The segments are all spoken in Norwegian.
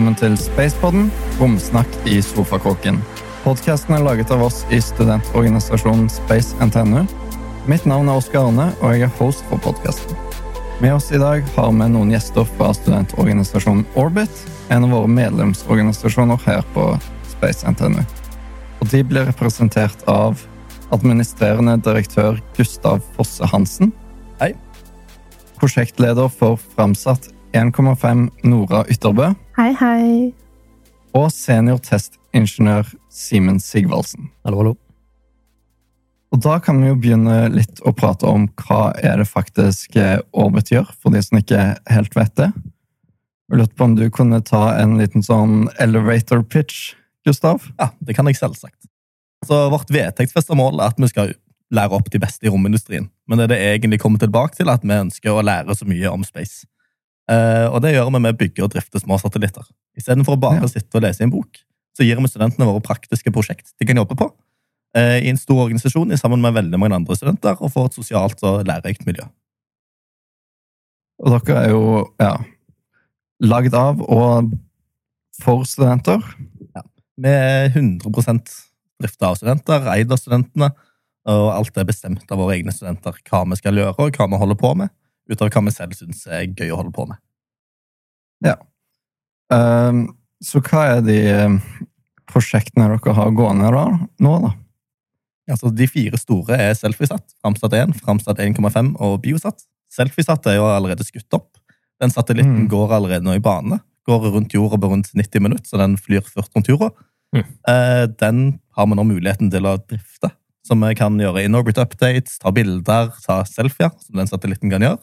Velkommen til Spacepodden, romsnakk i sofakåken. Podkasten er laget av oss i studentorganisasjonen Space NTNU. Mitt navn er Oskar Arne, og jeg er host for podkasten. Med oss i dag har vi noen gjester fra studentorganisasjonen Orbit, en av våre medlemsorganisasjoner her på Space NTNU. Og de blir representert av administrerende direktør Gustav Fosse Hansen. Hei. Prosjektleder for Framsatt 1,5 Nora Ytterbø. Hei, hei. Og seniortestingeniør Simen Sigvaldsen. Hallo, hallo. Og da kan vi jo begynne litt å prate om hva er det faktisk eh, Orbit gjør, for de som ikke helt vet det. Jeg lurte på om du kunne ta en liten sånn elevator pitch, Gustav? Ja, det kan jeg selvsagt. Så Vårt vedtektsfesta mål er at vi skal lære opp de beste i romindustrien. Men det det egentlig kommer tilbake til, er at vi ønsker å lære så mye om space. Eh, og det gjør vi med å bygge og drifte små satellitter. Istedenfor å bare Ja. sitte og lese i en bok, så gir vi studentene våre praktiske prosjekt de kan jobbe på. eh, I en stor organisasjon sammen med veldig mange andre studenter, og får et sosialt og lærerikt miljø. Og dere er jo ja, lagd av og for studenter. Ja. Vi er 100 drifta av studenter, eid av studentene, og alt er bestemt av våre egne studenter hva vi skal gjøre, og hva vi holder på med, ut av hva vi selv syns er gøy å holde på med. Ehm, så hva er de eh, prosjektene dere har gående da, nå, da? Altså, de fire store er Selfiesat, Framsat 1, Framsat 1,5 og Biosat. Selfiesat er jo allerede skutt opp. Den satellitten Mm. går allerede nå i bane. Går rundt jorda på rundt 90 minutter, så den flyr først rundt jorda. Mm. Eh, Den har vi nå muligheten til å drifte. Så vi kan gjøre in-orbit updates, ta bilder, ta selfier, som den satellitten kan gjøre.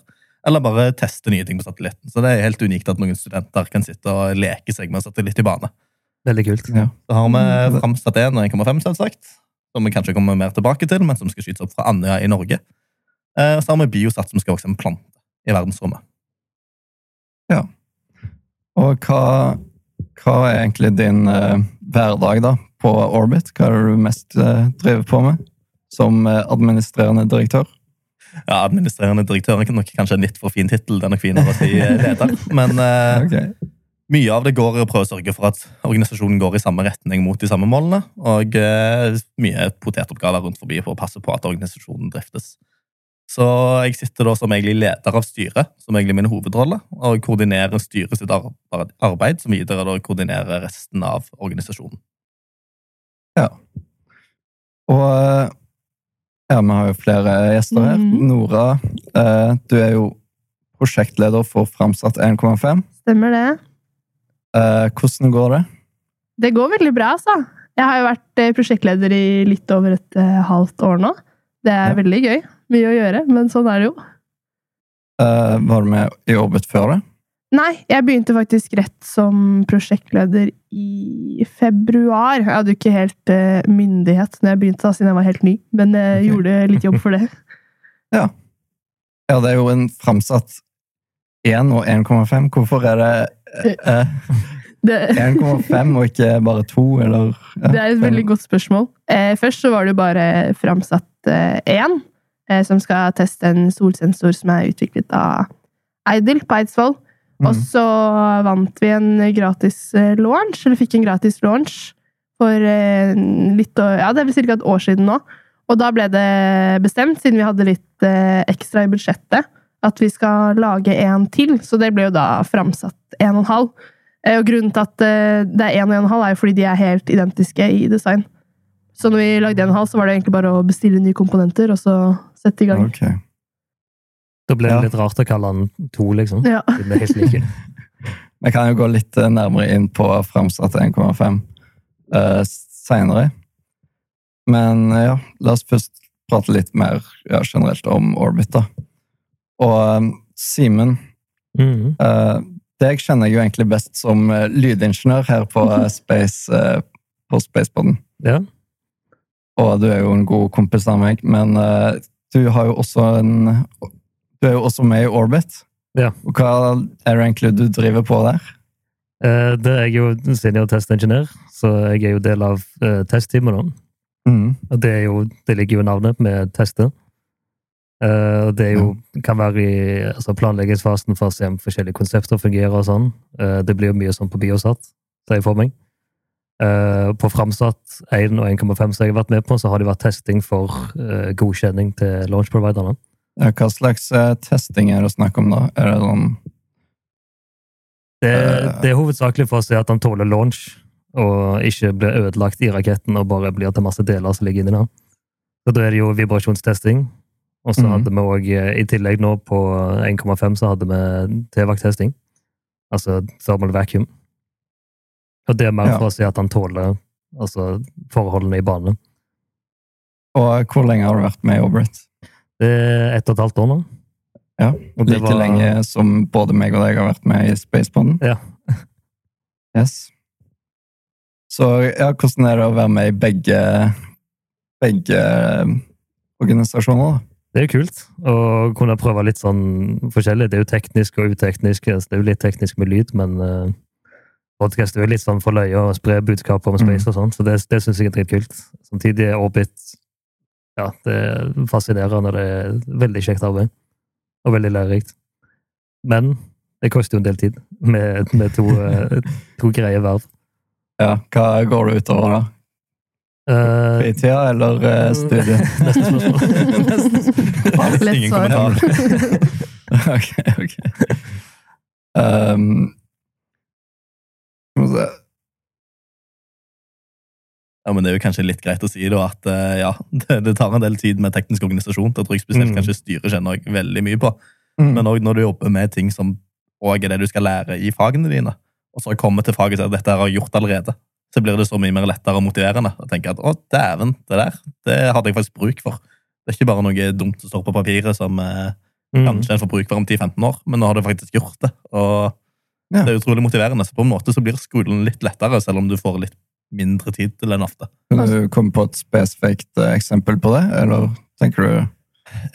Eller bare teste nye ting på satellitten. Så det er helt unikt at noen studenter kan sitte og leke seg med en satellitt i bane. Veldig kult. Ja. Så har vi Mm. Framsat 1 og 1,5, selvsagt. Som vi kanskje kommer mer tilbake til, men som skal skytes opp fra Andøya i Norge. Og Så har vi Biosat, som skal vokse en plante i verdensrommet. Ja. Og hva, hva er egentlig din uh, hverdag da, på Orbit? Hva er det du mest uh, driver på med som uh, administrerende direktør? Ja, Administrerende direktør er nok kanskje en litt for fin tittel. Det er nok finere å si eh, leder. Men eh, okay. mye av det går i å prøve å sørge for at organisasjonen går i samme retning mot de samme målene. Og eh, mye potetoppgaver rundt forbi for å passe på at organisasjonen driftes. Så jeg sitter da som egentlig leder av styret, som egentlig min hovedrolle, og koordinerer styret sitt arbeid, som videre da koordinerer resten av organisasjonen. Ja. Og eh, ja, vi har jo flere gjester her. Mm. Nora, eh, du er jo prosjektleder for Framsatt 1,5. Stemmer det. Eh, hvordan går det? Det går veldig bra, altså. Jeg har jo vært eh, prosjektleder i litt over et halvt år nå. Det er Ja. veldig gøy. Mye å gjøre, men sånn er det jo. Eh, var du med i Orbit før det? Nei, jeg begynte faktisk rett som prosjektleder i februar. Jeg hadde jo ikke helt eh, myndighet når jeg begynte, da, siden jeg var helt ny, men jeg okay. gjorde litt jobb for det. Ja, det er jo en Framsatt 1 og 1,5. Hvorfor er det eh, 1,5 og ikke bare 2, eller? ja, Det er et veldig godt spørsmål. Eh, først så var det bare framsatt eh, som skal teste en solsensor som er utviklet av Eidil på Eidsvoll. Og Mm. så vant vi en gratis eh, launch, eller fikk en gratis launch for eh, litt Ja, det er vel ca. et år siden nå. Og da ble det bestemt, siden vi hadde litt eh, ekstra i budsjettet, at vi skal lage en til. Så det ble jo da framsatt en og en halv. Og grunnen til at det er en og en halv, er jo fordi de er helt identiske i design. Så når vi lagde en og halv, så var det egentlig bare å bestille nye komponenter, og så sette i gang. Ok. Da blir det Ja. litt rart å kalle han to, liksom. Ja. Det helt like. Vi kan jo gå litt eh, nærmere inn på Framsatt 1,5 uh, seinere. Men uh, ja, la oss først prate litt mer ja, generelt om Orbit, da. Og eh, Simen, Mhm. uh, deg kjenner jeg jo egentlig best som uh, lydingeniør her på uh, Space uh, på Spaceboden. Ja. Og du er jo en god kompis av meg, men eh, du har jo også en Du er jo også med i Orbit. Ja. Og hva er det egentlig du driver på der? Eh, Det er jeg jo senior testingeniør, så jeg er jo del av eh, testteamet nå. Mm. Og det, jo, det ligger jo i navnet med tester. Uh, det er jo, kan være i altså planleggingsfasen for å se om forskjellige konsepter fungerer og sånn. Uh, det blir jo mye sånn på Biosat, ser jeg for meg. Uh, på Framsat 1 og 1,5 som jeg har vært med på, så har det vært testing for eh, godkjenning til launch-providerne. Ja, Hva slags eh, testing er det snakk om, da? Er det sånn Det, Eh. det er hovedsakelig for å se at han tåler launch, og ikke blir ødelagt i raketten og bare blir til masse deler som ligger inni den. Så da er det jo vibrasjonstesting. Og så Mhm. hadde vi òg, i tillegg nå på 1,5, så hadde vi TVAC-testing. Altså thermal vacuum. Og det er mer Ja. for å se at han tåler altså, forholdene i banen. Og hvor lenge har du vært med i Orbit? Ett og et halvt år nå. Ja, Og Like var- lenge som både meg og deg har vært med i Spacepoden? Ja. Yes. Så ja, hvordan er det å være med i begge, begge eh, organisasjoner, da? Det er jo kult å kunne prøve litt sånn forskjellig. Det er jo teknisk og uteknisk. Det er jo litt teknisk med lyd, men uh, podcast er jo litt sånn for løye å spre budskap om space og sånn, så det, det syns jeg er dritkult. Samtidig er Orbit ja, det er fascinerende, det er veldig kjekt arbeid. Og veldig lærerikt. Men det koster jo en del tid med, med to, eh, to greie verv. Ja, Hva går det utover, da? Eh, Fritida eller uh, studiet? Neste spørsmål. Lett Ingen kommentar. ok, ok. Um. Ja, men Det er jo kanskje litt greit å si da, at eh, ja, det, det tar en del tid med teknisk organisasjon. Det tror jeg spesielt Mm. kanskje styret kjenner jeg veldig mye på. Mm. Men òg når du jobber med ting som også er det du skal lære i fagene dine, og så kommer til faget og sier at dette har jeg gjort allerede, så blir det så mye mer lettere og motiverende. å tenke at å, dæven, det der det hadde jeg faktisk bruk for. Det er ikke bare noe dumt som står på papiret som eh, Mm. kanskje en får bruk for om 10-15 år, men nå har du faktisk gjort det. Og Ja. det er utrolig motiverende. Så på en måte så blir skolen litt lettere, selv om du får litt mindre tid til enn ofte. Kan du komme på et spesifikt eh, eksempel på det, eller tenker du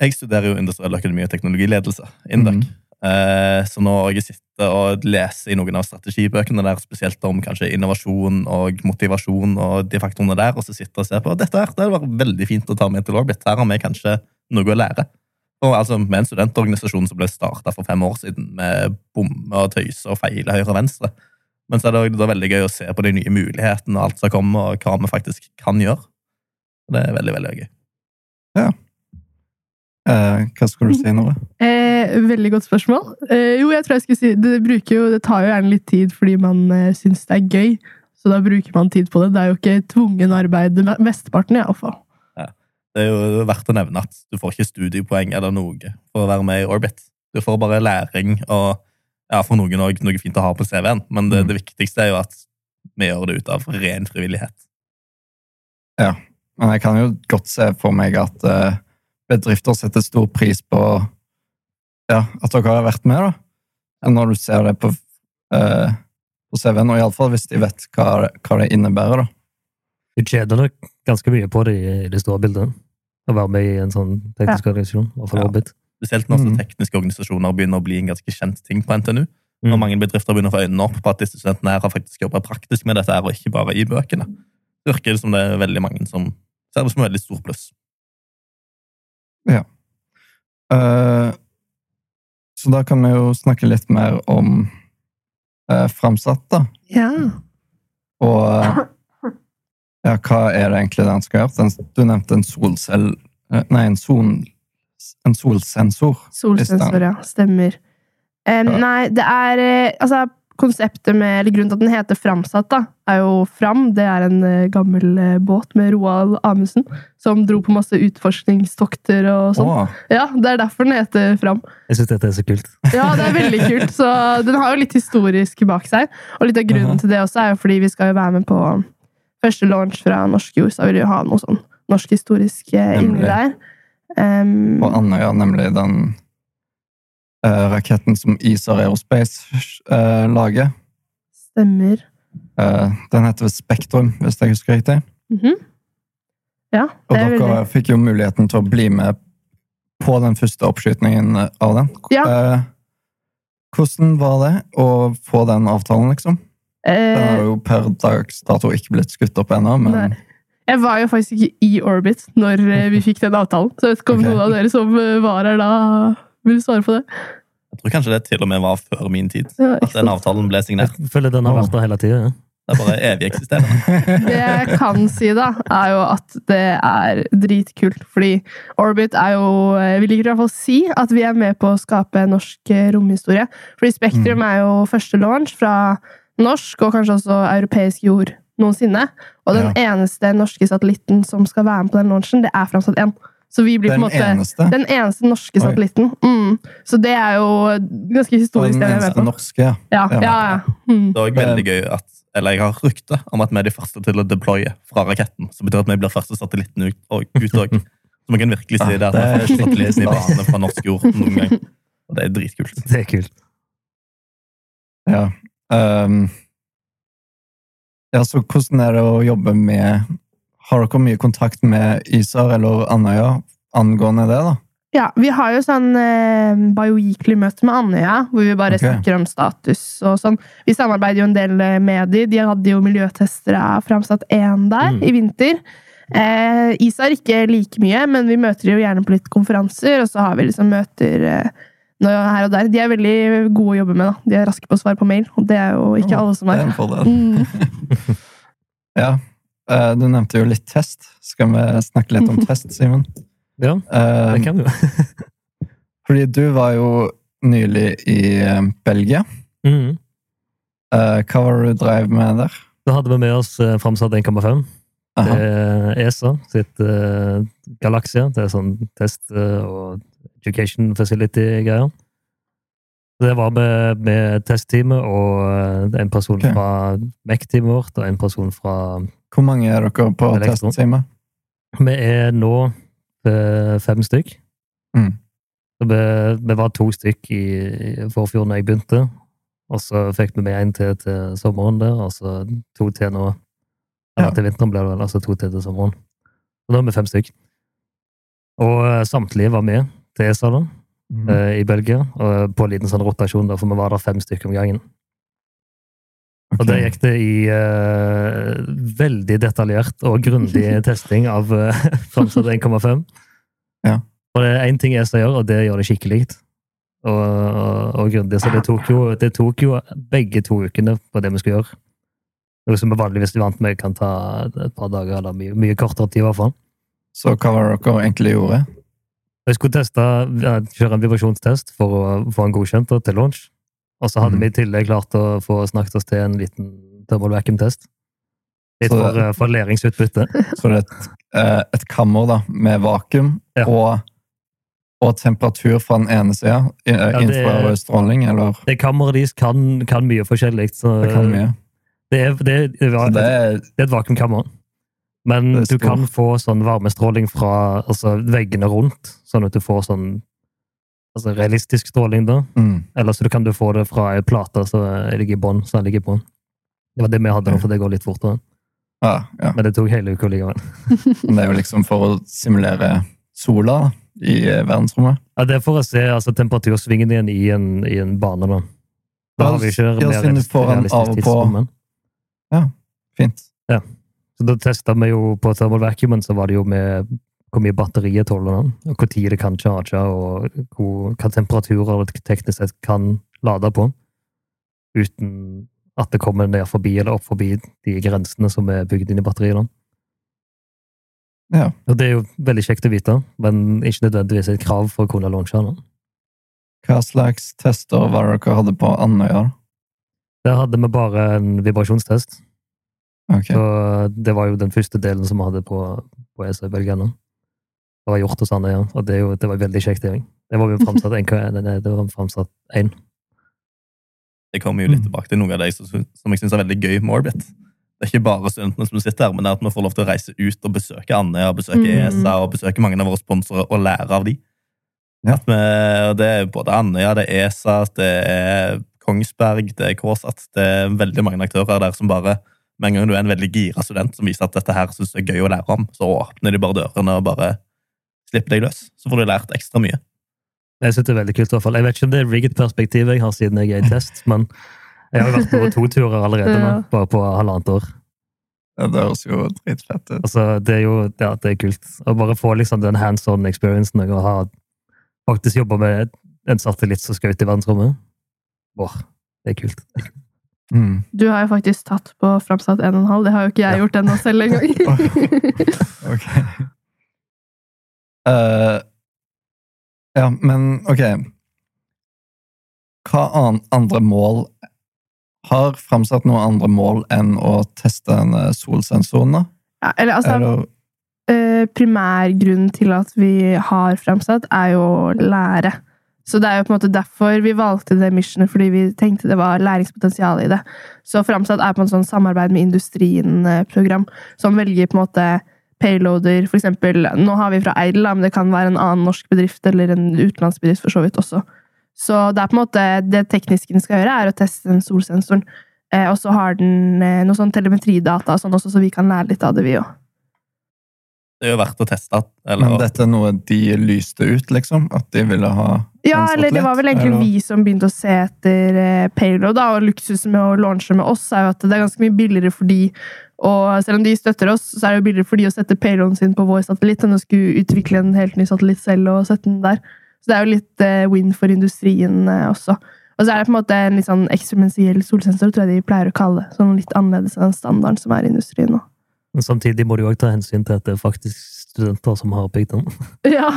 Jeg studerer jo industriell økonomi og teknologiledelse, INDEC. Mm. Eh, Så nå har jeg sittet og lest i noen av strategibøkene der, spesielt om kanskje innovasjon og motivasjon og de faktorene der, og så sitter og ser på dette her, det var veldig fint å ta med til Orbit. Her har vi kanskje noe å lære. Og altså Med en studentorganisasjon som ble starta for fem år siden, med bomme og tøyse og feile høyre og venstre. Men så er det også da veldig gøy å se på de nye mulighetene og alt som kommer, og hva vi faktisk kan gjøre. Det er veldig, veldig gøy. eh, Hva skulle du si, Nora? Eh, veldig godt spørsmål. Eh, jo, jeg tror jeg skulle si det, jo, det tar jo gjerne litt tid fordi man eh, syns det er gøy. Så da bruker man tid på det. Det er jo ikke tvungen arbeid, me- mesteparten iallfall. Det er jo verdt å nevne at du får ikke studiepoeng eller noe for å være med i Orbit. Du får bare læring og ja, for noen òg noe fint å ha på CV-en, men det, Mm. det viktigste er jo at vi gjør det ut av ren frivillighet. Ja, Men jeg kan jo godt se for meg at uh, bedrifter setter stor pris på ja, at dere har vært med, da. Når du ser det på, uh, på CV-en, og iallfall hvis de vet hva, det- hva det innebærer, da. Du tjener nok ganske mye på det i i det store bildet. Å være med i en sånn teknisk organisasjon. I hvert fall Ja. Orbit. Spesielt når Mm. tekniske organisasjoner begynner å bli en ganske kjent ting på NTNU. Når Mm. mange bedrifter begynner å få øynene opp på at disse studentene her har faktisk jobbet praktisk med dette her, og ikke bare i bøkene. Det virker som det er veldig mange som ser det som et veldig stort pluss. Eh, så da kan vi jo snakke litt mer om uh, Framsatt, da. Ja. Og uh, ja, hva er det egentlig den skal gjøre? Den, du nevnte en solcell... eh, Nei, en, sol, en solsensor. Solsensor, ja. Stemmer. Um, Ja. Nei, det er eh, Altså, konseptet med Eller grunnen til at den heter Framsatt, da, er jo Fram. Det er en uh, gammel uh, båt med Roald Amundsen som dro på masse utforskningstokter og sånn. Oh. Ja, det er derfor den heter Fram. Jeg syns dette er så kult. Ja, det er veldig kult. Så den har jo litt historisk bak seg. Og litt av grunnen Mhm. til det også er jo fordi vi skal jo være med på første launch fra norsk jord, så vil vi jo ha noe sånn norsk historisk inni Nemlig. der. Em, på Andøya, nemlig den uh, raketten som ISAR Aerospace uh, lager. stemmer. Uh, den heter Spektrum, hvis jeg husker riktig. Mhm. Ja, Og det er dere veldig fikk jo muligheten til å bli med på den første oppskytingen av den. Ja. Hvordan var det å få den avtalen, liksom? Den har jo per dags dato ikke blitt skutt opp ennå, men Nei. Jeg var jo faktisk ikke i Orbit når eh, vi fikk den avtalen, så jeg vet ikke om okay. noen av dere som eh, var her da, vil svare på det. Jeg tror kanskje det til og med var før min tid. Ja, At den avtalen ble signert. Jeg føler den har vært der hele tiden, Ja. Det er bare evig eksisterende. Det jeg kan si, da, er jo at det er dritkult. Fordi Orbit er jo eh, Vi liker i hvert fall si at vi er med på å skape norsk romhistorie. Fordi Spektrum Mm. er jo første launch fra norsk og kanskje også europeisk jord noensinne. Og den eneste norske satellitten som skal være med på den launchen, det er Framsat 1. Så vi blir på en måte eneste. den eneste norske Oi. satellitten. Mm. Så det er jo ganske historisk. den det vi med eneste norske, ja. Ja, ja, ja. Mm. Det er òg veldig gøy at eller jeg har rykte om at vi er de første til å deploye fra raketten. Som betyr at vi blir første satellitten ut òg. Så man kan virkelig si det at vi er første satellitten i bane fra norsk jord noen gang. Og det er dritkult. Det er kult. Ja. Ehm, ja, så hvordan er det å jobbe med Har dere mye kontakt med ISAR eller Andøya angående det, da? Ja, vi har jo sånn eh, bioweekly-møte med Andøya, hvor vi bare okay. snakker om status og sånn. Vi samarbeider jo en del eh, med de. De hadde jo miljøtester av Framsatt én der Mm. i vinter. Eh, ISAR ikke like mye, men vi møter jo gjerne på litt konferanser, og så har vi liksom møter eh, her og der. De er veldig gode å jobbe med, da. De er raske på å svare på mail, og det er jo ikke alle som er. Mm. Ja. eh, du nevnte jo litt test. Skal vi snakke litt om test, Simen? Ja, Eh, det kan du. fordi du var jo nylig i eh, Belgia. Mhm. Eh, hva var det du drev med der? Da hadde vi med oss Framsatt 1,5. Det er ESA sitt uh, Galaxia. Det er sånn test og education facility-greier. Det var med, med testteamet og eh, en person okay. fra MEC-teamet vårt og en person fra Hvor mange er dere på testteamet? Vi er nå eh, fem stykk. Mm. Vi, vi var to stykk i, i forfjor da jeg begynte. Og så fikk vi med en til til sommeren der, og så to til nå. Eller Ja. til vinteren ble det vel, altså to til til sommeren. Og nå er vi fem stykk. Og eh, samtlige var med til ESA da, Mm. eh, i Belgia, og på en liten sånn rotasjon, da, for vi var der fem stykker om gangen. Og der gikk det i eh, veldig detaljert og grundig testing av eh, Framsatt 1,5. Ja. Og det er én ting ESA gjør, og det gjør det skikkelig og, og, og grundig. Så det tok, jo, det tok jo begge to ukene på det vi skulle gjøre. Noe som vi vanligvis vant med kan ta et par dager, eller mye, mye kortere tid i hvert fall. Så hva var det dere egentlig gjorde? Vi skulle teste, kjøre en vibrasjonstest for å få en godkjent til launch. Og så hadde mm. vi i tillegg klart å få snakket oss til en liten thermal vacuum-test. Litt for, det- eh, for læringsutbytte. Så det er et, eh, et kammer da, med vakuum Ja. og, og temperatur fra den ene sida. det- Infrarød stråling, eller Det kammeret deres kan, kan mye forskjellig. Så det kan mye. Det er, det er det er et vakuumkammer. Men du kan få sånn varmestråling fra altså, veggene rundt, sånn at du får sånn altså, realistisk stråling da. mm, Eller så kan du få det fra ei plate som ligger i bånn. så den ligger på. Det var det vi hadde for det går litt fortere. ja, ja. Men det tok hele uka likevel. Men det er jo liksom for å simulere sola i eh, verdensrommet. Ja, det er for å se altså, temperatursvingningen i en, i en bane, da. Da har vi ikke mer realistisk tidsrom, Ja, Fint. Så da testa vi jo på thermal vacuumen, så var det jo med hvor mye batteriet tåler den, og hvor tid det kan charge, og hvor, hva temperaturer det teknisk sett kan lade på, uten at det kommer ned forbi eller opp forbi de grensene som er bygd inn i batteriet. da. Ja. Og det er jo veldig kjekt å vite, men ikke nødvendigvis et krav for å kunne launche den. Hva slags tester var det dere hadde på Andøya? Der hadde vi bare en vibrasjonstest. Ok. Så det var jo den første delen som vi hadde på, på ESA i Belgia nå. Det var gjort hos Andøya, og det, er jo, det var veldig kjekt. Det Det var jo framsatt nei, det var framsatt én. Det kommer jo litt tilbake til noe av det som, som jeg syns er veldig gøy med Orbit. Det er ikke bare studentene som sitter her, men det er at vi får lov til å reise ut og besøke Andøya, besøke Mm. ESA og besøke mange av våre sponsorer og lære av de. Ja. Vi, det er både Andøya, det er ESA, det er Kongsberg, det er KSAT. Det er veldig mange aktører der som bare med en gang du er en veldig gira student som viser at dette her synes det er gøy å lære om, så åpner de bare dørene og bare slipper deg løs. Så får du lært ekstra mye. Jeg synes det er veldig kult i hvert fall. Jeg vet ikke om det er rigged perspektiv jeg har siden jeg er i test, men jeg har vært på to turer allerede nå, bare på halvannet år. Det høres jo dritfett ut. Altså, det er jo ja, det er kult. Å bare få liksom den hands on experiencen og ha faktisk jobba med en satellitt som skal ut i verdensrommet. Åh, det er kult. Mm. Du har jo faktisk tatt på Framsatt 1,5. Det har jo ikke jeg Ja. gjort ennå selv engang. Ok. Uh, ja, men ok. Hva an andre mål Har framsatt noen andre mål enn å teste denne solsensoren? da? ja, eller altså, Eller, eh, primærgrunnen til at vi har framsatt, er jo lære. Så det er jo på en måte derfor vi valgte det missionet, fordi vi tenkte det var læringspotensial i det. Så framsatt er på en sånn samarbeid med industrien-program, som velger på en måte payloader, for eksempel, nå har vi fra Eidel, men det kan være en annen norsk bedrift, eller en utenlandsbedrift for så vidt også. Så det er på en måte, det tekniske den skal gjøre, er å teste den solsensoren. Eh, og så har den eh, noe sånn telemetridata og sånn også, så vi kan lære litt av det, vi òg. Det er jo verdt å teste. Eller, men dette er noe de lyste ut, liksom? At de ville ha Ja, eller det var vel egentlig eller? vi som begynte å se etter eh, payload, da, og luksusen med å launche med oss er jo at det er ganske mye billigere for de, og selv om de støtter oss, så er det jo billigere for de å sette payloaden sin på vår satellitt enn å skulle utvikle en helt ny satellitt selv og sette den der. Så det er jo litt eh, win for industrien eh, også. Og så er det på en måte en litt sånn eksperimensiell solsensor, tror jeg de pleier å kalle det. Sånn litt annerledes enn den standarden som er i industrien nå. Men samtidig må du også ta hensyn til at det er faktisk studenter som har bygd den. Ja,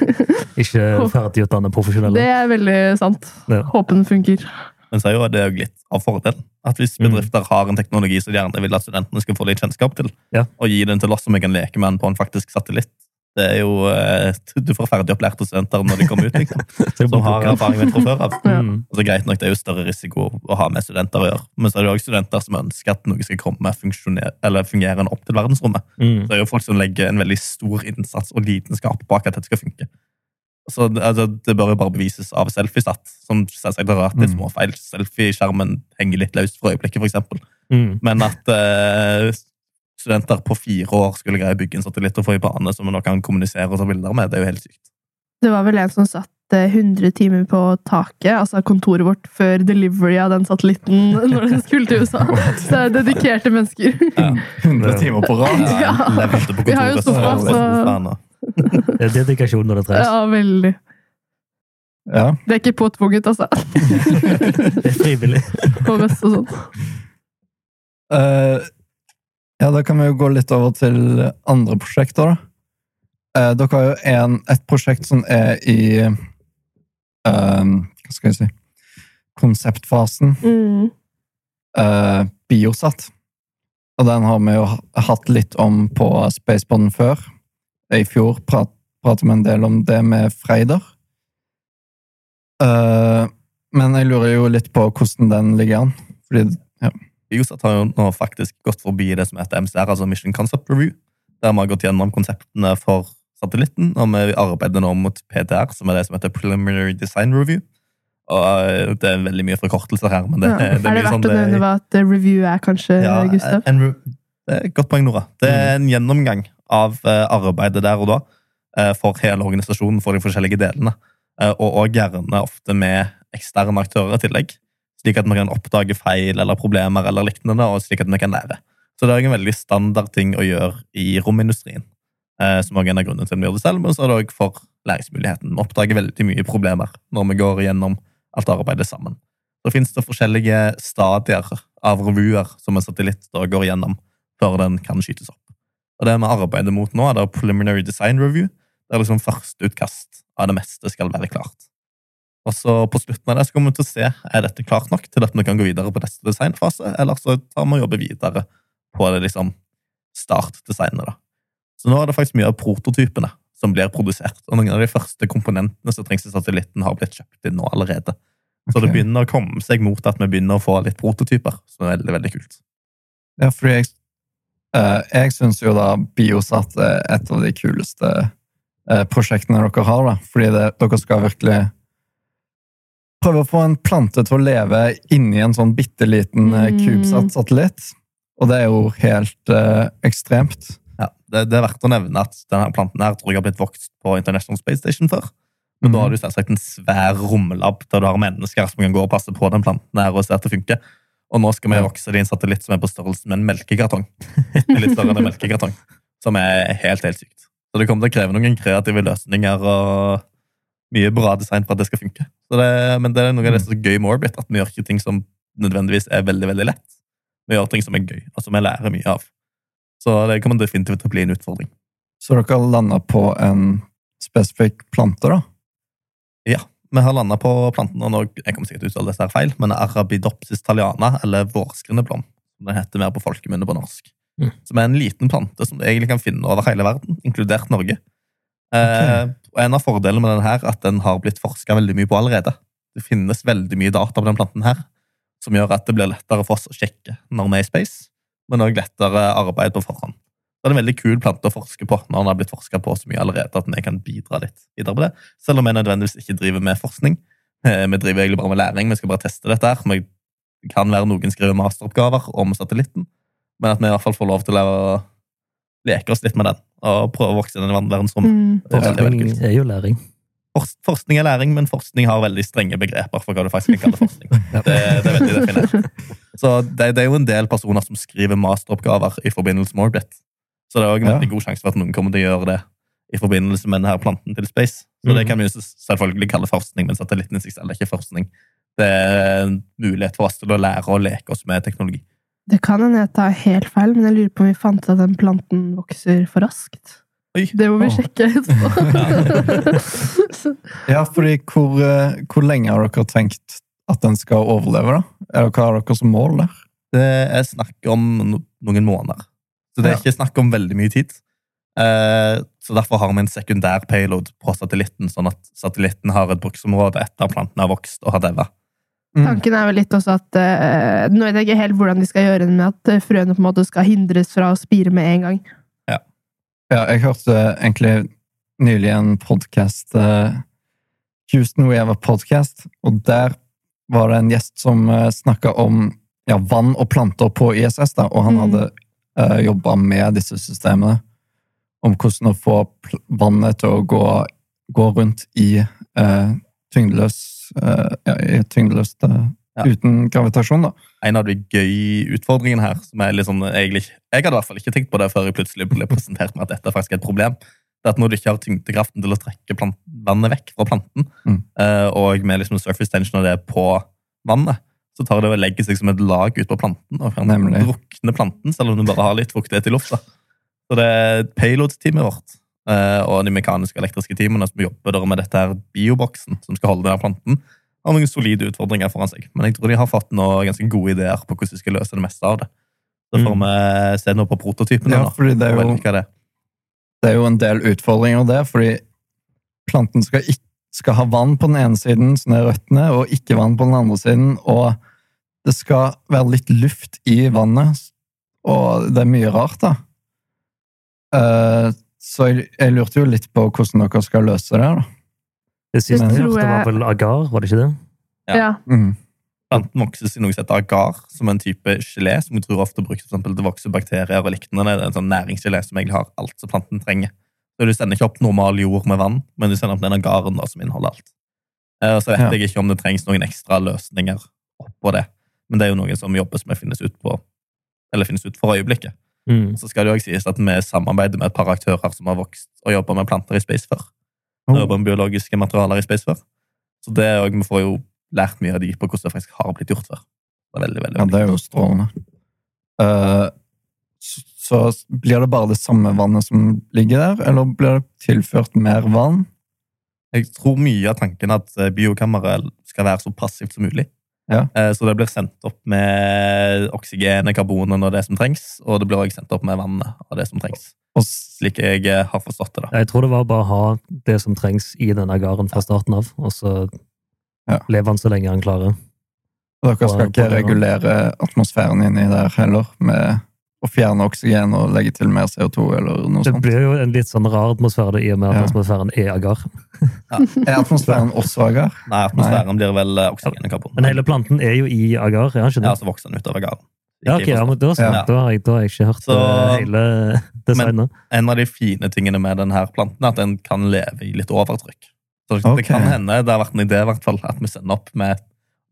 Ikke ferdigutdannede profesjonelle. det er veldig sant. Ja. Håper den funker. Men så er jo det jo litt av fordelen. At hvis Mm. bedrifter har en teknologi som de gjerne vil at studentene skal få litt kjennskap til, Ja. og gi den til oss som vi kan leke med den på en faktisk satellitt, det er jo eh, Du får ferdigopplærte studenter når de kommer ut, liksom. Så det er Som har erfaring med fra før av. Ja. Mm. Altså, greit nok, Det er jo større risiko å ha med studenter å gjøre, men så er det jo også studenter som ønsker at noe skal komme eller fungerende opp til verdensrommet. Mm. Det er jo folk som legger en veldig stor innsats og lidenskap bak at dette skal funke. Så det, altså, det bør jo bare bevises av Selfiestat, som selvsagt har hatt litt små småfeil. Selfie-skjermen henger litt løst for øyeblikket, eksempel. Mm. Men at eh, studenter på fire år skulle greie å bygge en satellitt og få i bane som vi nå kan kommunisere og ta bilder med, det er jo helt sykt. Det var vel en som satt eh, 100 timer på taket, altså kontoret vårt, før delivery av den satellitten når den skulle til USA. Så det er dedikerte mennesker. 100 timer på rad. Ja. På Vi har jo så sofa, så- Det er dedikasjon når det trengs. Ja, veldig. Ja. Det er ikke påtvunget, altså. Det er frivillig. På mest og sånn. Eh, ja, da kan vi jo gå litt over til andre prosjekter, da. Eh, dere har jo en, et prosjekt som er i eh, Hva skal jeg si Konseptfasen. Mm. eh, Biosat. Og den har vi jo hatt litt om på Spacebonden før. I fjor prat, pratet vi en del om det med Freider. Eh, men jeg lurer jo litt på hvordan den ligger an. Fordi Biosat har jo nå faktisk gått forbi det som heter MCR, altså Mission Concept Review. Der vi har gått gjennom konseptene for satellitten, og vi arbeider nå mot PDR, som er det som heter Preliminary Design Review. Og eh, Det er veldig mye forkortelser her, men det, Ja. det Er det mye verdt sånn å nevne hva et review er, kanskje, Ja, Gustav? en, det er et godt poeng, Nora. Det er en gjennomgang av eh, arbeidet der og da eh, for hele organisasjonen, for de forskjellige delene. Eh, og, og gjerne ofte med eksterne aktører i tillegg. Slik at vi kan oppdage feil eller problemer eller lignende, og slik at vi kan lære. Så det er en veldig standard ting å gjøre i romindustrien. eh, Som også er en av grunnene til at vi gjør det selv, men så er det også for læringsmuligheten. Vi oppdager veldig mye problemer når vi går gjennom alt arbeidet sammen. Så finnes det forskjellige stadier av revuer som en satellitt da går gjennom før den kan skytes opp. Og Det vi arbeider mot nå, er da preliminary design review. Der liksom førsteutkast av det meste skal være klart. Og så På slutten av det så kommer vi til å se er dette klart nok til at vi kan gå videre på neste designfase, eller så tar vi og jobber videre på det liksom startdesignet. da. Så nå er det faktisk mye av prototypene som blir produsert. Og noen av de første komponentene som trengs i satellitten, har blitt kjøpt inn nå allerede. Så det begynner å komme seg mot at vi begynner å få litt prototyper, som er veldig, veldig kult. Ja, fordi jeg, uh, jeg syns jo da Biosat er et av de kuleste eh, prosjektene dere har, da. Fordi det, dere skal virkelig prøve å få en plante til å leve inni en sånn bitte liten eh, Mm. CubeSat-satellitt. Og det er jo helt eh, ekstremt. Ja, det, det er verdt å nevne at denne planten her tror jeg har blitt vokst på International Space Station før. Men da har du selvsagt en svær romlab der du har mennesker som kan gå og passe på den planten her og se at det funker. Og nå skal vi vokse det i en satellitt som er på størrelse med en melkekartong. Litt større enn en melkekartong. Som er helt, helt sykt. Så det kommer til å kreve noen kreative løsninger og mye bra design for at det skal funke. Så det, men det er noe av det som er gøy med Orbit, at vi gjør ikke ting som nødvendigvis er veldig, veldig lett. Vi gjør ting som er gøy, og som vi lærer mye av. Så det kommer definitivt til å bli en utfordring. Så dere har landa på en spesifikk plante, da? Ja, Vi har landa på planten, og nå, jeg kommer sikkert til å uttale dette her feil, men Arabidopsis thaliana, eller vårskrinneblom, som det heter mer på folkemunne på norsk. Mm. Som er en liten plante som du egentlig kan finne over hele verden, inkludert Norge. Eh, og En av fordelene med den her er at den har blitt forska veldig mye på allerede. Det finnes veldig mye data på den planten her, som gjør at det blir lettere for oss å sjekke når vi er i space, men òg lettere arbeid på forhånd. Det er en veldig kul plante å forske på når den har blitt forska på så mye allerede at vi kan bidra litt videre på det. Selv om vi nødvendigvis ikke driver med forskning. Eh, Vi driver egentlig bare med læring. Vi skal bare teste dette. her. Det kan være noen skriver masteroppgaver om satellitten, men at vi i hvert fall får lov til å leke oss litt med den og prøve å vokse i den verdensrommet. Mm. Er Forskning er jo læring. Fors- Forskning er læring, men forskning har veldig strenge begreper for hva du faktisk kan kalle forskning. Det, det er veldig definert. Så det, det er jo en del personer som skriver masteroppgaver i forbindelse med Orbit. Så det er også en Ja. god sjanse for at noen kommer til å gjøre det i forbindelse med denne planten til Space. Så det Mhm. kan vi selvfølgelig kalle forskning, men satellitten i seg selv er ikke forskning. Det er en mulighet for oss til å lære og leke oss med teknologi. Det kan hende jeg tar helt feil, men jeg lurer på om vi fant ut at den planten vokser for raskt. Oi. Det må vi Åh. sjekke etterpå. Ja, fordi hvor, eh, hvor lenge har dere tenkt at den skal overleve, da? Eller hva har dere som mål der? Det er snakk om noen måneder. Så det er Ja. ikke snakk om veldig mye tid. Eh, så derfor har vi en sekundær payload på satellitten, sånn at satellitten har et bruksområde etter at planten har vokst og har daua. Mm. Tanken er vel litt også at uh, Nå vet jeg ikke helt hvordan de skal gjøre det med at eh, frøene på en måte skal hindres fra å spire med en gang. Ja, jeg hørte egentlig nylig en podkast Houston We Have a Podcast, og der var det en gjest som uh, snakka om ja, vann og planter på ISS, da, og han Mm. hadde uh, jobba med disse systemene. Om hvordan å få vannet til å gå, gå rundt i uh, tyngdeløs eh, ja, i tyngdeløst eh, Ja. uten gravitasjon, da. En av de gøye utfordringene her, som er litt sånn, egentlig, jeg hadde i hvert fall ikke tenkt på det før jeg plutselig ble presentert med at dette faktisk er et problem, det er at når du ikke har tyngdekraften til å trekke planten, vannet vekk fra planten, Mm. eh, og med liksom surface tension og det på vannet, så tar det å legge seg som et lag ut på planten og kan drukne planten, selv om du bare har litt fuktighet i lufta. Så det er payload-teamet vårt eh, og de mekaniske og elektriske teamene som jobber der med dette her bioboksen som skal holde denne planten, har noen solide utfordringer foran seg. Men jeg tror de har fått noen ganske gode ideer på hvordan de skal løse det meste av det. Så får vi se noe på prototypene. Ja, fordi det er jo det det er jo en del utfordringer der, fordi planten skal, ikke, skal ha vann på den ene siden, som er røttene, og ikke vann på den andre siden, og det skal være litt luft i vannet, og det er mye rart, da. Eh, så jeg, jeg lurte jo litt på hvordan dere skal løse det, da. Det siste jeg hørte, var vel agar, var det ikke det? Ja. Ja. Mm. Planten vokses i noe som heter agar, som er en type gelé som vi tror ofte brukes for eksempel, til å vokse bakterier og lignende. Det er en sånn næringsgelé som egentlig har alt som planten trenger. Så Du sender ikke opp normal jord med vann, men du sender opp den agaren da, som inneholder alt. Eh, Og så vet Ja. jeg ikke om det trengs noen ekstra løsninger oppå det, men det er jo noe som jobbes med finnes ut på eller finnes ut for øyeblikket. Mm. Så skal det også sies at vi samarbeider med et par aktører som har vokst og jobba med planter i space før. Oh. jobber med biologiske materialer i space før. Så det også- vi får jo lært mye av de på hvordan det faktisk har blitt gjort før. Det er veldig, veldig, veldig Ja, det er jo strålende. Uh, så, så blir det bare det samme vannet som ligger der, eller blir det tilført mer vann? Jeg tror mye av tanken at eh, biokammeret skal være så passivt som mulig. Ja. Eh, Så det blir sendt opp med oksygenet, karbonen og det som trengs, og det blir også sendt opp med vannet og det som trengs. Og Slik jeg eh, har forstått det. da. Jeg tror det var bare å ha det som trengs i denne garen fra starten av, og så Ja. lever han så lenge han klarer. Dere skal ikke regulere atmosfæren inni der heller, med å fjerne oksygen og legge til mer CO2 eller noe Det sånt? blir jo en litt sånn rar atmosfære i og med at Ja. atmosfæren er agar. Er atmosfæren også agar? Nei, atmosfæren blir vel eh, oksygen og karbon. Men hele planten er jo i agar, ikke Ja, så vokser den av agar. Ja, ok, ja, men da, sånn. Ja. da, har jeg, da har jeg ikke hørt Så- eh, hele designet. En av de fine tingene med denne planten er at den kan leve i litt overtrykk. Så det okay. kan hende, det har vært en idé i hvert fall, at vi sender opp med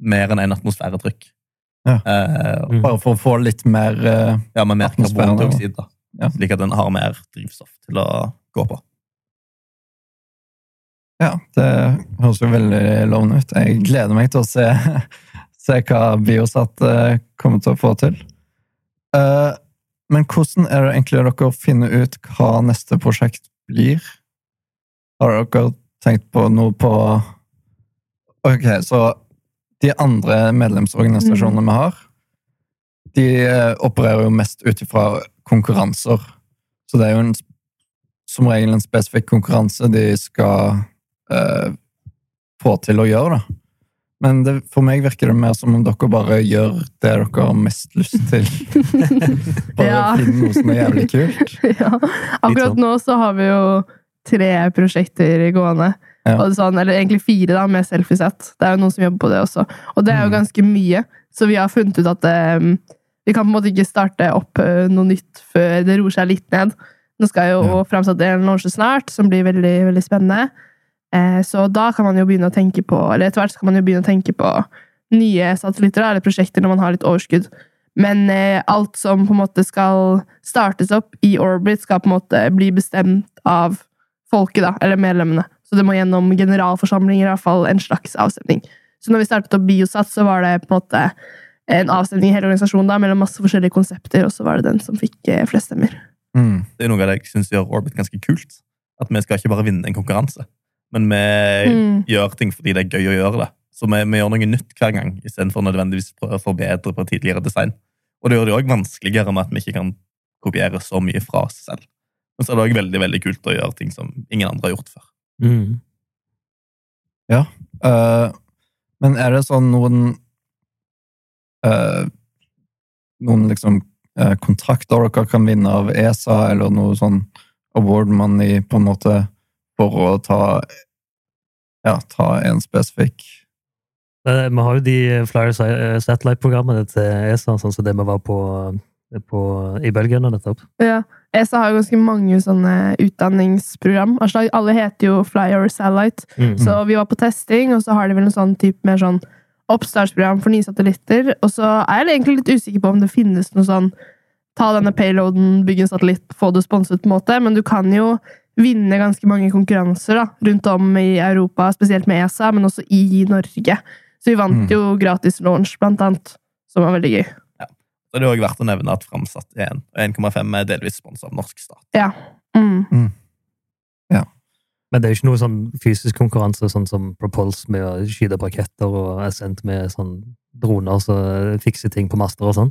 mer enn en atmosfæretrykk. Ja. Uh, Mm. Bare for å få litt mer uh, ja, med mer karbondioksid, da. Ja. Slik at den har mer drivstoff til å gå på. Ja, det høres jo veldig lovende ut. Jeg gleder meg til å se, se hva Biosat eh, kommer til å få til. Eh, men hvordan er det egentlig dere finner ut hva neste prosjekt blir? Har dere tenkt på noe på Ok, så de andre medlemsorganisasjonene vi har, de eh, opererer jo mest ut ifra konkurranser. Så det er jo en, som regel en spesifikk konkurranse de skal eh, få til å gjøre, da. Men det, for meg virker det mer som om dere bare gjør det dere har mest lyst til. bare Ja. finne noe som er jævlig kult. ja. Akkurat sånn. nå så har vi jo tre prosjekter gående. Ja. Sånn, eller egentlig fire, da, med selfiesett. Det er jo noen som jobber på det også. Og det er jo Mm. ganske mye, så vi har funnet ut at eh, vi kan på en måte ikke starte opp eh, noe nytt før det roer seg litt ned. Nå skal jo Ja. framsette en launche snart, som blir veldig, veldig spennende. Eh, så da kan man jo begynne å tenke på eller etter hvert kan man jo begynne å tenke på nye satellitter eller prosjekter når man har litt overskudd. Men eh, alt som på en måte skal startes opp i orbit, skal på en måte bli bestemt av folket, da, eller medlemmene. Så det må gjennom generalforsamlinger, i hvert fall en slags avstemning. Så når vi startet opp Biosat, så var det på en måte en avstemning i hele organisasjonen da, mellom masse forskjellige konsepter, og så var det den som fikk eh, flest stemmer. Mm. Det er noe av det jeg syns gjør Orbit ganske kult. At vi skal ikke bare vinne en konkurranse, men vi Mm. gjør ting fordi det er gøy å gjøre det. Så vi, vi gjør noe nytt hver gang, istedenfor nødvendigvis prøve å forbedre på tidligere design. Og det gjør det òg vanskeligere med at vi ikke kan kopiere så mye fra oss selv. Men så er det òg veldig veldig kult å gjøre ting som ingen andre har gjort før. Mm. Eh, men er det sånn noen uh, Noen liksom uh, kontrakter dere kan vinne av ESA, eller noe sånn award money, på en måte, for å ta Ja, ta en spesifikk Eh, Vi har jo de Flyer Satellite-programmene til ESA, sånn som det vi var på, på i Belgia nettopp. Ja. ESA har jo ganske mange sånne utdanningsprogram. Altså, alle heter jo Flyer or Satellite. Mm. Så vi var på testing, og så har de vel en sånn type mer sånn oppstartsprogram for nye satellitter. Og så er jeg egentlig litt usikker på om det finnes noe sånn ta denne payloaden, bygge en satellitt, få det sponset, på en måte. Men du kan jo vinne ganske mange konkurranser da, rundt om i Europa, spesielt med ESA, men også i Norge. Så vi vant Mm. jo gratis launch, blant annet, som var veldig gøy. Så det er òg verdt å nevne at Framsatt 1 og 1,5 er delvis sponsa av norsk stat. Ja. Mm. Men det er jo ikke noe sånn fysisk konkurranse, sånn som Propulse med å skyte braketter raketter og Ascent med sånn droner som fikser ting på master og sånn.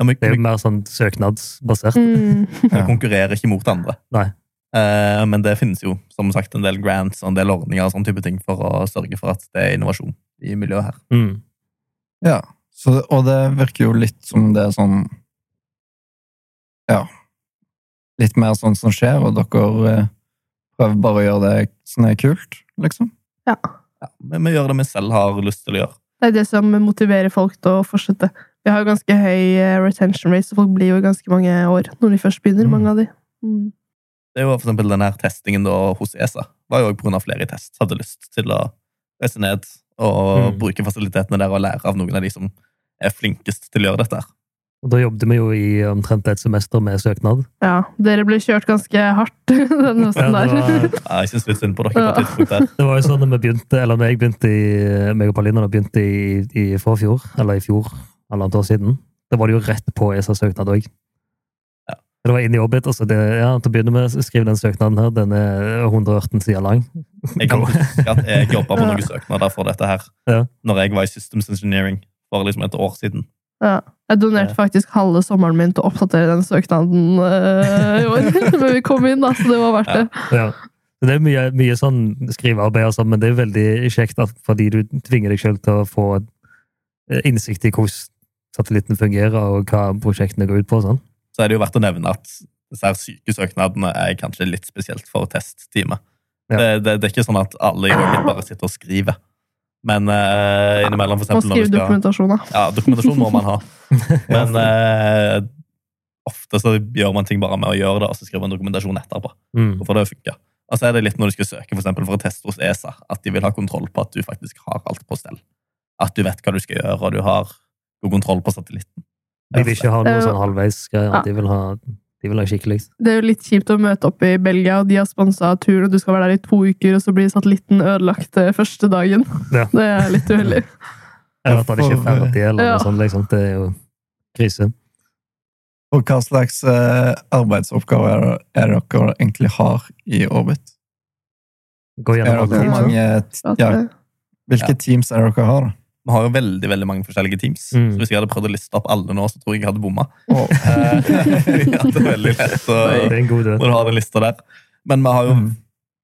Ja, men, Det er jo mer sånn søknadsbasert. Mm. konkurrerer ikke mot andre. Nei. Eh, men det finnes jo som sagt en del grants og en del ordninger og sånn type ting for å sørge for at det er innovasjon i miljøet her. Mm. Ja, så, og det virker jo litt som det er sånn Ja. Litt mer sånn som skjer, og dere eh, prøver bare å gjøre det som er kult, liksom. Ja. Ja, men vi gjør det vi selv har lyst til å gjøre. Det er det som motiverer folk til å fortsette. Vi har jo ganske høy eh, retention rate, så folk blir jo i ganske mange år når de først begynner. Mm. mange av de. Mm. Det er jo for eksempel den her testingen da hos ESA. var jo grunn av flere i test. Hadde lyst til å reise ned og Mm. bruke fasilitetene der og lære av noen av de som er flinkest til å gjøre dette. her. Og da jobbet vi jo i omtrent et semester med søknad. Ja, dere ble kjørt ganske hardt den høsten Ja, der. Ja, jeg syns litt synd på dere på Ja. tidspunkt der. Det var jo sånn når vi begynte, eller når jeg begynte i meg og Paulina da begynte i, i forfjor, eller i fjor, halvannet år siden, da var det jo rett på ESA-søknad òg. Det var inn i Orbit, og så det, ja, til å begynne med, skriv den søknaden her, den er 118 sider lang. Jeg kan huske at jeg jobba på noen søknader for dette her Ja. når jeg var i Systems Engineering for liksom et år siden. Ja. Jeg donerte faktisk halve sommeren min til å oppdatere den søknaden øh, i år. Men vi kom inn, da, så det var verdt det. Ja. ja. det er mye, mye sånn skrivearbeid, sånn, men det er veldig kjekt at, fordi du tvinger deg selv til å få eh, innsikt i hvordan satellitten fungerer, og hva prosjektene går ut på. og Sånn. Så er det jo verdt å nevne at disse her syke søknadene er kanskje litt spesielt for testteamet. Ja. Det, det, det er ikke sånn at alle i Rocket bare sitter og skriver. Men uh, innimellom, for eksempel når skriver dokumentasjon, da. Ja, dokumentasjon må man ha. Men uh, ofte så gjør man ting bare med å gjøre det, og så skriver man dokumentasjon etterpå. Mm. Hvorfor det funker. Og så er det litt når du skal søke for, eksempel, for å teste hos ESA, at de vil ha kontroll på at du faktisk har alt på stell. At du vet hva du skal gjøre, og du har god kontroll på satellitten. De vil ikke ha noe sånn halvveisgreier. ja. De vil ha de vil ha skikkelig. Det er jo litt kjipt å møte opp i Belgia, og de har sponsa turen, og du skal være der i to uker, og så blir satellitten ødelagt eh, første dagen. Ja. Det er litt uheldig. Eller at han ikke er ferdig, eller Ja. noe sånt. Liksom. Det er jo krise. Og hva slags uh, arbeidsoppgaver er det, er det dere egentlig har i Orbit? Gå Er gjennom dere alle teams. mange, At, ja, hvilke teams er det dere har, da? Vi har jo veldig veldig mange forskjellige teams. Mm. Så Hvis jeg hadde prøvd å liste opp alle nå, så tror jeg jeg hadde bomma. Eh, det er veldig lett å, Det en god når død. du har den lista der. Men vi har jo Mm.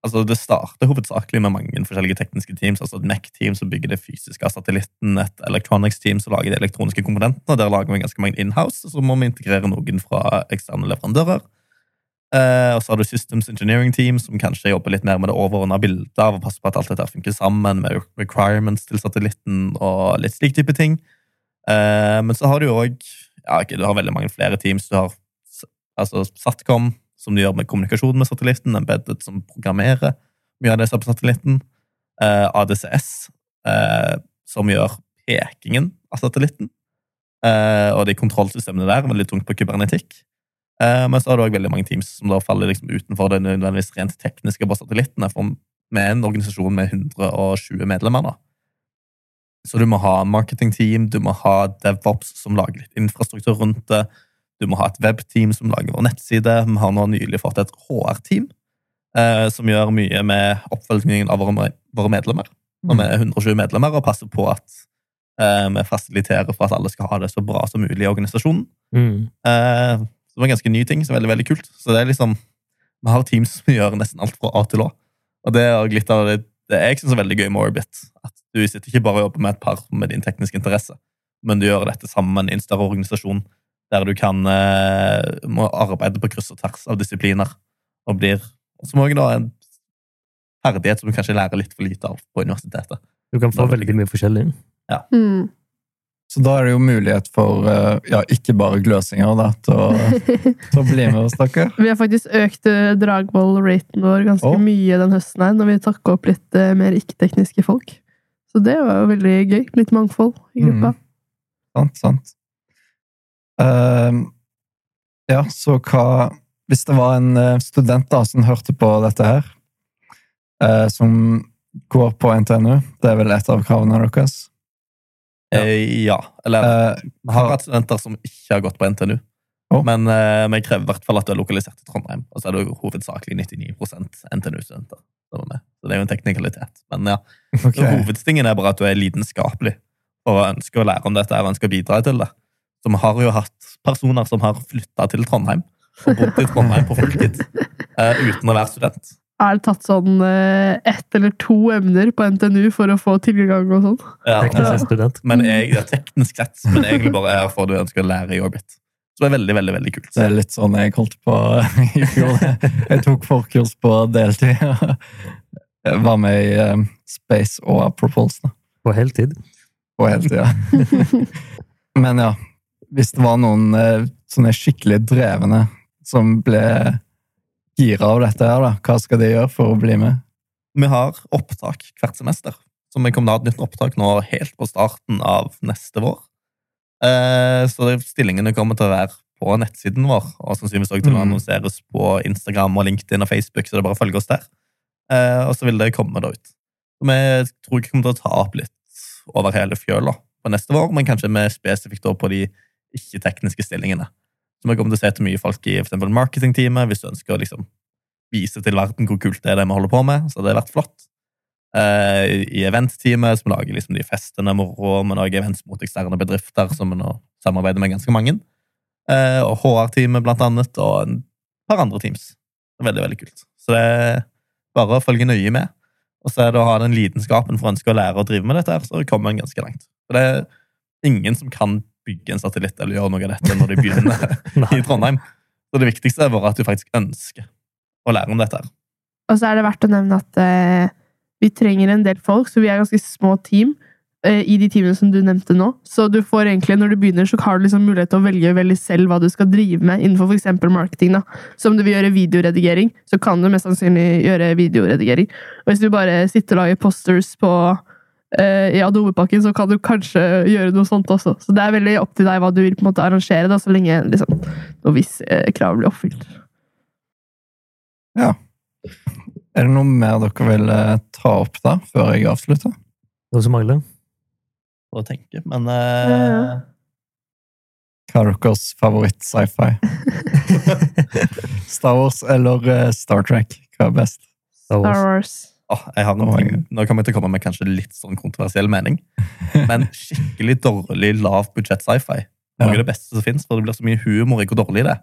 altså Det starter hovedsakelig med mange forskjellige tekniske teams. altså Et MEC-team som bygger det fysiske av satellitten, et electronics-team som lager de elektroniske komponentene. Der lager vi ganske mange in-house, så må vi integrere noen fra eksterne leverandører. Eh, og så har du Systems Engineering Team, som kanskje jobber litt mer med det overordna bildet av å passe på at alt dette funker sammen, med requirements til satellitten og litt slik type ting. Eh, men så har du òg ja, du har veldig mange flere teams. Du har altså Satcom, som du gjør med kommunikasjon med satellitten, Embedded, som programmerer mye av det som er på satellitten, eh, ADCS, som gjør pekingen av satellitten, og de kontrollsystemene der, veldig tungt på kybernetikk. Eh, men så har du òg veldig mange teams som da faller liksom utenfor det nødvendigvis rent tekniske på satellittene. For vi er en organisasjon med 120 medlemmer da. Så du må ha marketingteam, du må ha DevOps som lager litt infrastruktur rundt det. Du må ha et webteam som lager vår nettside. Vi har nå nylig fått et HR-team eh, som gjør mye med oppfølgingen av våre, våre medlemmer. Når vi er 120 medlemmer og passer på at eh, vi fasiliterer for at alle skal ha det så bra som mulig i organisasjonen. Mm. Eh, det var en ganske ny ting, så veldig, veldig kult. Så det er liksom, Vi har teams som gjør nesten alt fra A til Å. Og det er litt av det, det jeg syns er veldig gøy med Orbit. At du sitter ikke bare og jobber med et par med din tekniske interesse, men du gjør dette sammen i en større organisasjon der du kan eh, må arbeide på kryss og tvers av disipliner. Og blir som også da en ferdighet som du kanskje lærer litt for lite av på universitetet. Du kan få veldig mye forskjellig. mm. Så da er det jo mulighet for eh, ja, ikke bare gløsinger da, til å, til å bli med oss, dere. Vi har faktisk økt eh, Dragvoll-raten vår ganske oh. mye den høsten her, når vi takka opp litt eh, mer ikke-tekniske folk. Så det var jo veldig gøy. Litt mangfold i gruppa. Sant, sant. Uh, ja, så hva Hvis det var en student da som hørte på dette her, uh, som går på NTNU, det er vel et av kravene deres? Ja. ja. Eller Eh, Vi har hatt studenter som ikke har gått på NTNU. Oh. Men eh, vi krever i hvert fall at du er lokalisert i Trondheim. Og så er det jo hovedsakelig 99 NTNU-studenter. er. Så det er jo en teknikalitet. Men ja, ok. hovedstingen er bare at du er lidenskapelig og ønsker å lære om dette og ønsker å bidra til det. Så vi har jo hatt personer som har flytta til Trondheim og bodd i Trondheim på fulltid eh, uten å være student. Er det tatt sånn eh, ett eller to emner på NTNU for å få tilgang og sånn? Ja, Teknisk student. men jeg, det er teknisk sett, men egentlig bare er for at du ønsker å lære i Orbit. Så det er veldig, veldig, veldig kult. Det er litt sånn jeg holdt på i fjor. Jeg tok forkurs på deltid. Jeg var med i eh, Space og Apropos. På heltid. på heltid. Ja. Men ja, hvis det var noen eh, sånne skikkelig drevne som ble gira av dette her, da, hva skal de gjøre for å bli med? Vi har opptak hvert semester. Så vi kommer til å ha et nytt opptak nå helt på starten av neste vår. Eh, Så stillingene kommer til å være på nettsiden vår, og sannsynligvis også til å Mm. annonseres på Instagram og LinkedIn og Facebook, så det er bare å følge oss der. Eh, Og så vil det komme da ut. Så vi tror ikke kommer til å ta opp litt over hele fjøla på neste vår, men kanskje mer spesifikt på de ikke-tekniske stillingene. Så jeg kommer til å se til mye folk i for marketingteamet, hvis du ønsker å liksom vise til verden hvor kult det er det vi holder på med. Så det har vært flott. Uh, I eventteamet, som lager liksom de festene moro, men òg events mot eksterne bedrifter, som vi nå samarbeider med ganske mange. Uh, og HR-teamet, blant annet, og en par andre teams. Det er veldig, veldig kult. Så det er bare å følge nøye med. Og så er det å ha den lidenskapen for å ønske å lære å drive med dette, her, så kommer en ganske langt. For det er ingen som kan bygge en satellitt eller gjøre noe av dette når de begynner i Trondheim. Så det viktigste er bare at du faktisk ønsker å lære om dette. her. Og så er det verdt å nevne at eh, vi trenger en del folk, så vi er ganske små team eh, i de teamene som du nevnte nå. Så du får egentlig, når du begynner, så har du liksom mulighet til å velge veldig selv hva du skal drive med innenfor f.eks. marketing. da. Så om du vil gjøre videoredigering, så kan du mest sannsynlig gjøre videoredigering. Og hvis du bare sitter og lager posters på i Adobe-pakken, så kan du kanskje gjøre noe sånt også. Så det er veldig opp til deg hva du vil på en måte arrangere, da, så lenge liksom, noen visse eh, krav blir oppfylt. Ja. Er det noe mer dere vil eh, ta opp da, før jeg avslutter? Noe som mangler? Å tenke, men Ja, ja. eh, Hva er deres favoritt-sci-fi? Star Wars eller eh, Star Trek? Hva er best? Star Star Wars. Åh, jeg har noen Oh ting. Nå kommer jeg til å komme med kanskje litt sånn kontroversiell mening, men skikkelig dårlig lav budsjett sci-fi. Noe av Ja. det beste som fins, for det blir så mye humor i hvor dårlig det er.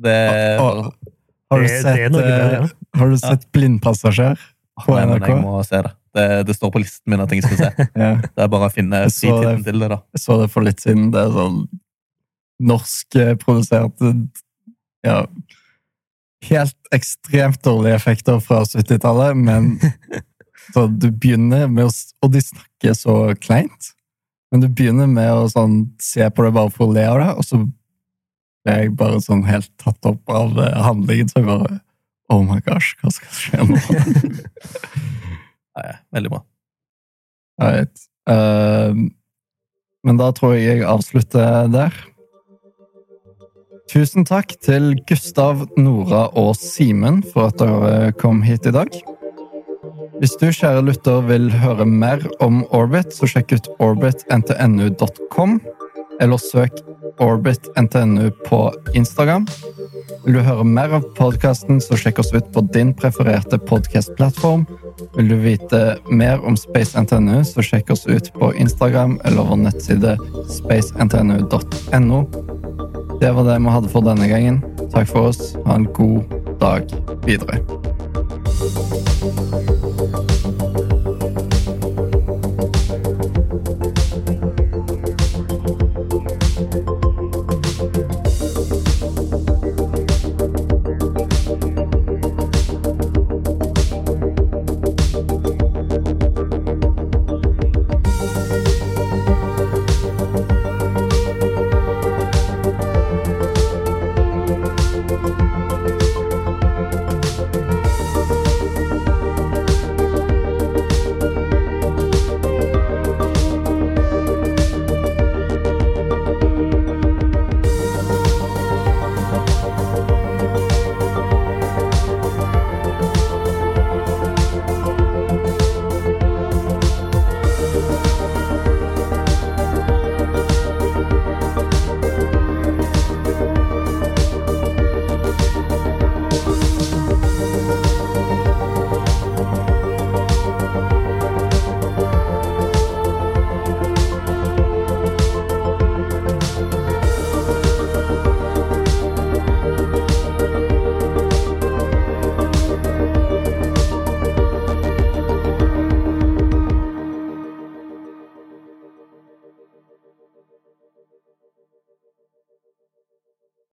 Det Og- Har du Det, det sett, er noe eh, ja. har du sett Blindpassasjer? på Nei, men NRK? jeg må se det. det. Det står på listen min at jeg skal se. Ja. Det er bare å finne fritiden til det, da. Jeg så det for litt siden. Det er sånn norskprodusert Ja. Helt ekstremt dårlige effekter fra 70-tallet, men så du begynner med å Og de snakker så kleint. Men du begynner med å sånn, se på det bare for å le av det, og så ble jeg bare sånn helt tatt opp av eh, handlingen. Så jeg bare Oh my gosh, hva skal skje nå? Nei, veldig bra. Right. Uh, men da tror jeg jeg avslutter der. Tusen takk til Gustav, Nora og Simen for at dere kom hit i dag. Hvis du, kjære lytter, vil høre mer om Orbit, så sjekk ut orbitntnu.com, eller søk orbitntnu på Instagram. Vil du høre mer av podkasten, så sjekk oss ut på din prefererte podkastplattform. Vil du vite mer om Space NTNU, så sjekk oss ut på Instagram eller vår nettside spacentnu.no. Det var det vi hadde for denne gangen. Takk for oss. Ha en god dag videre.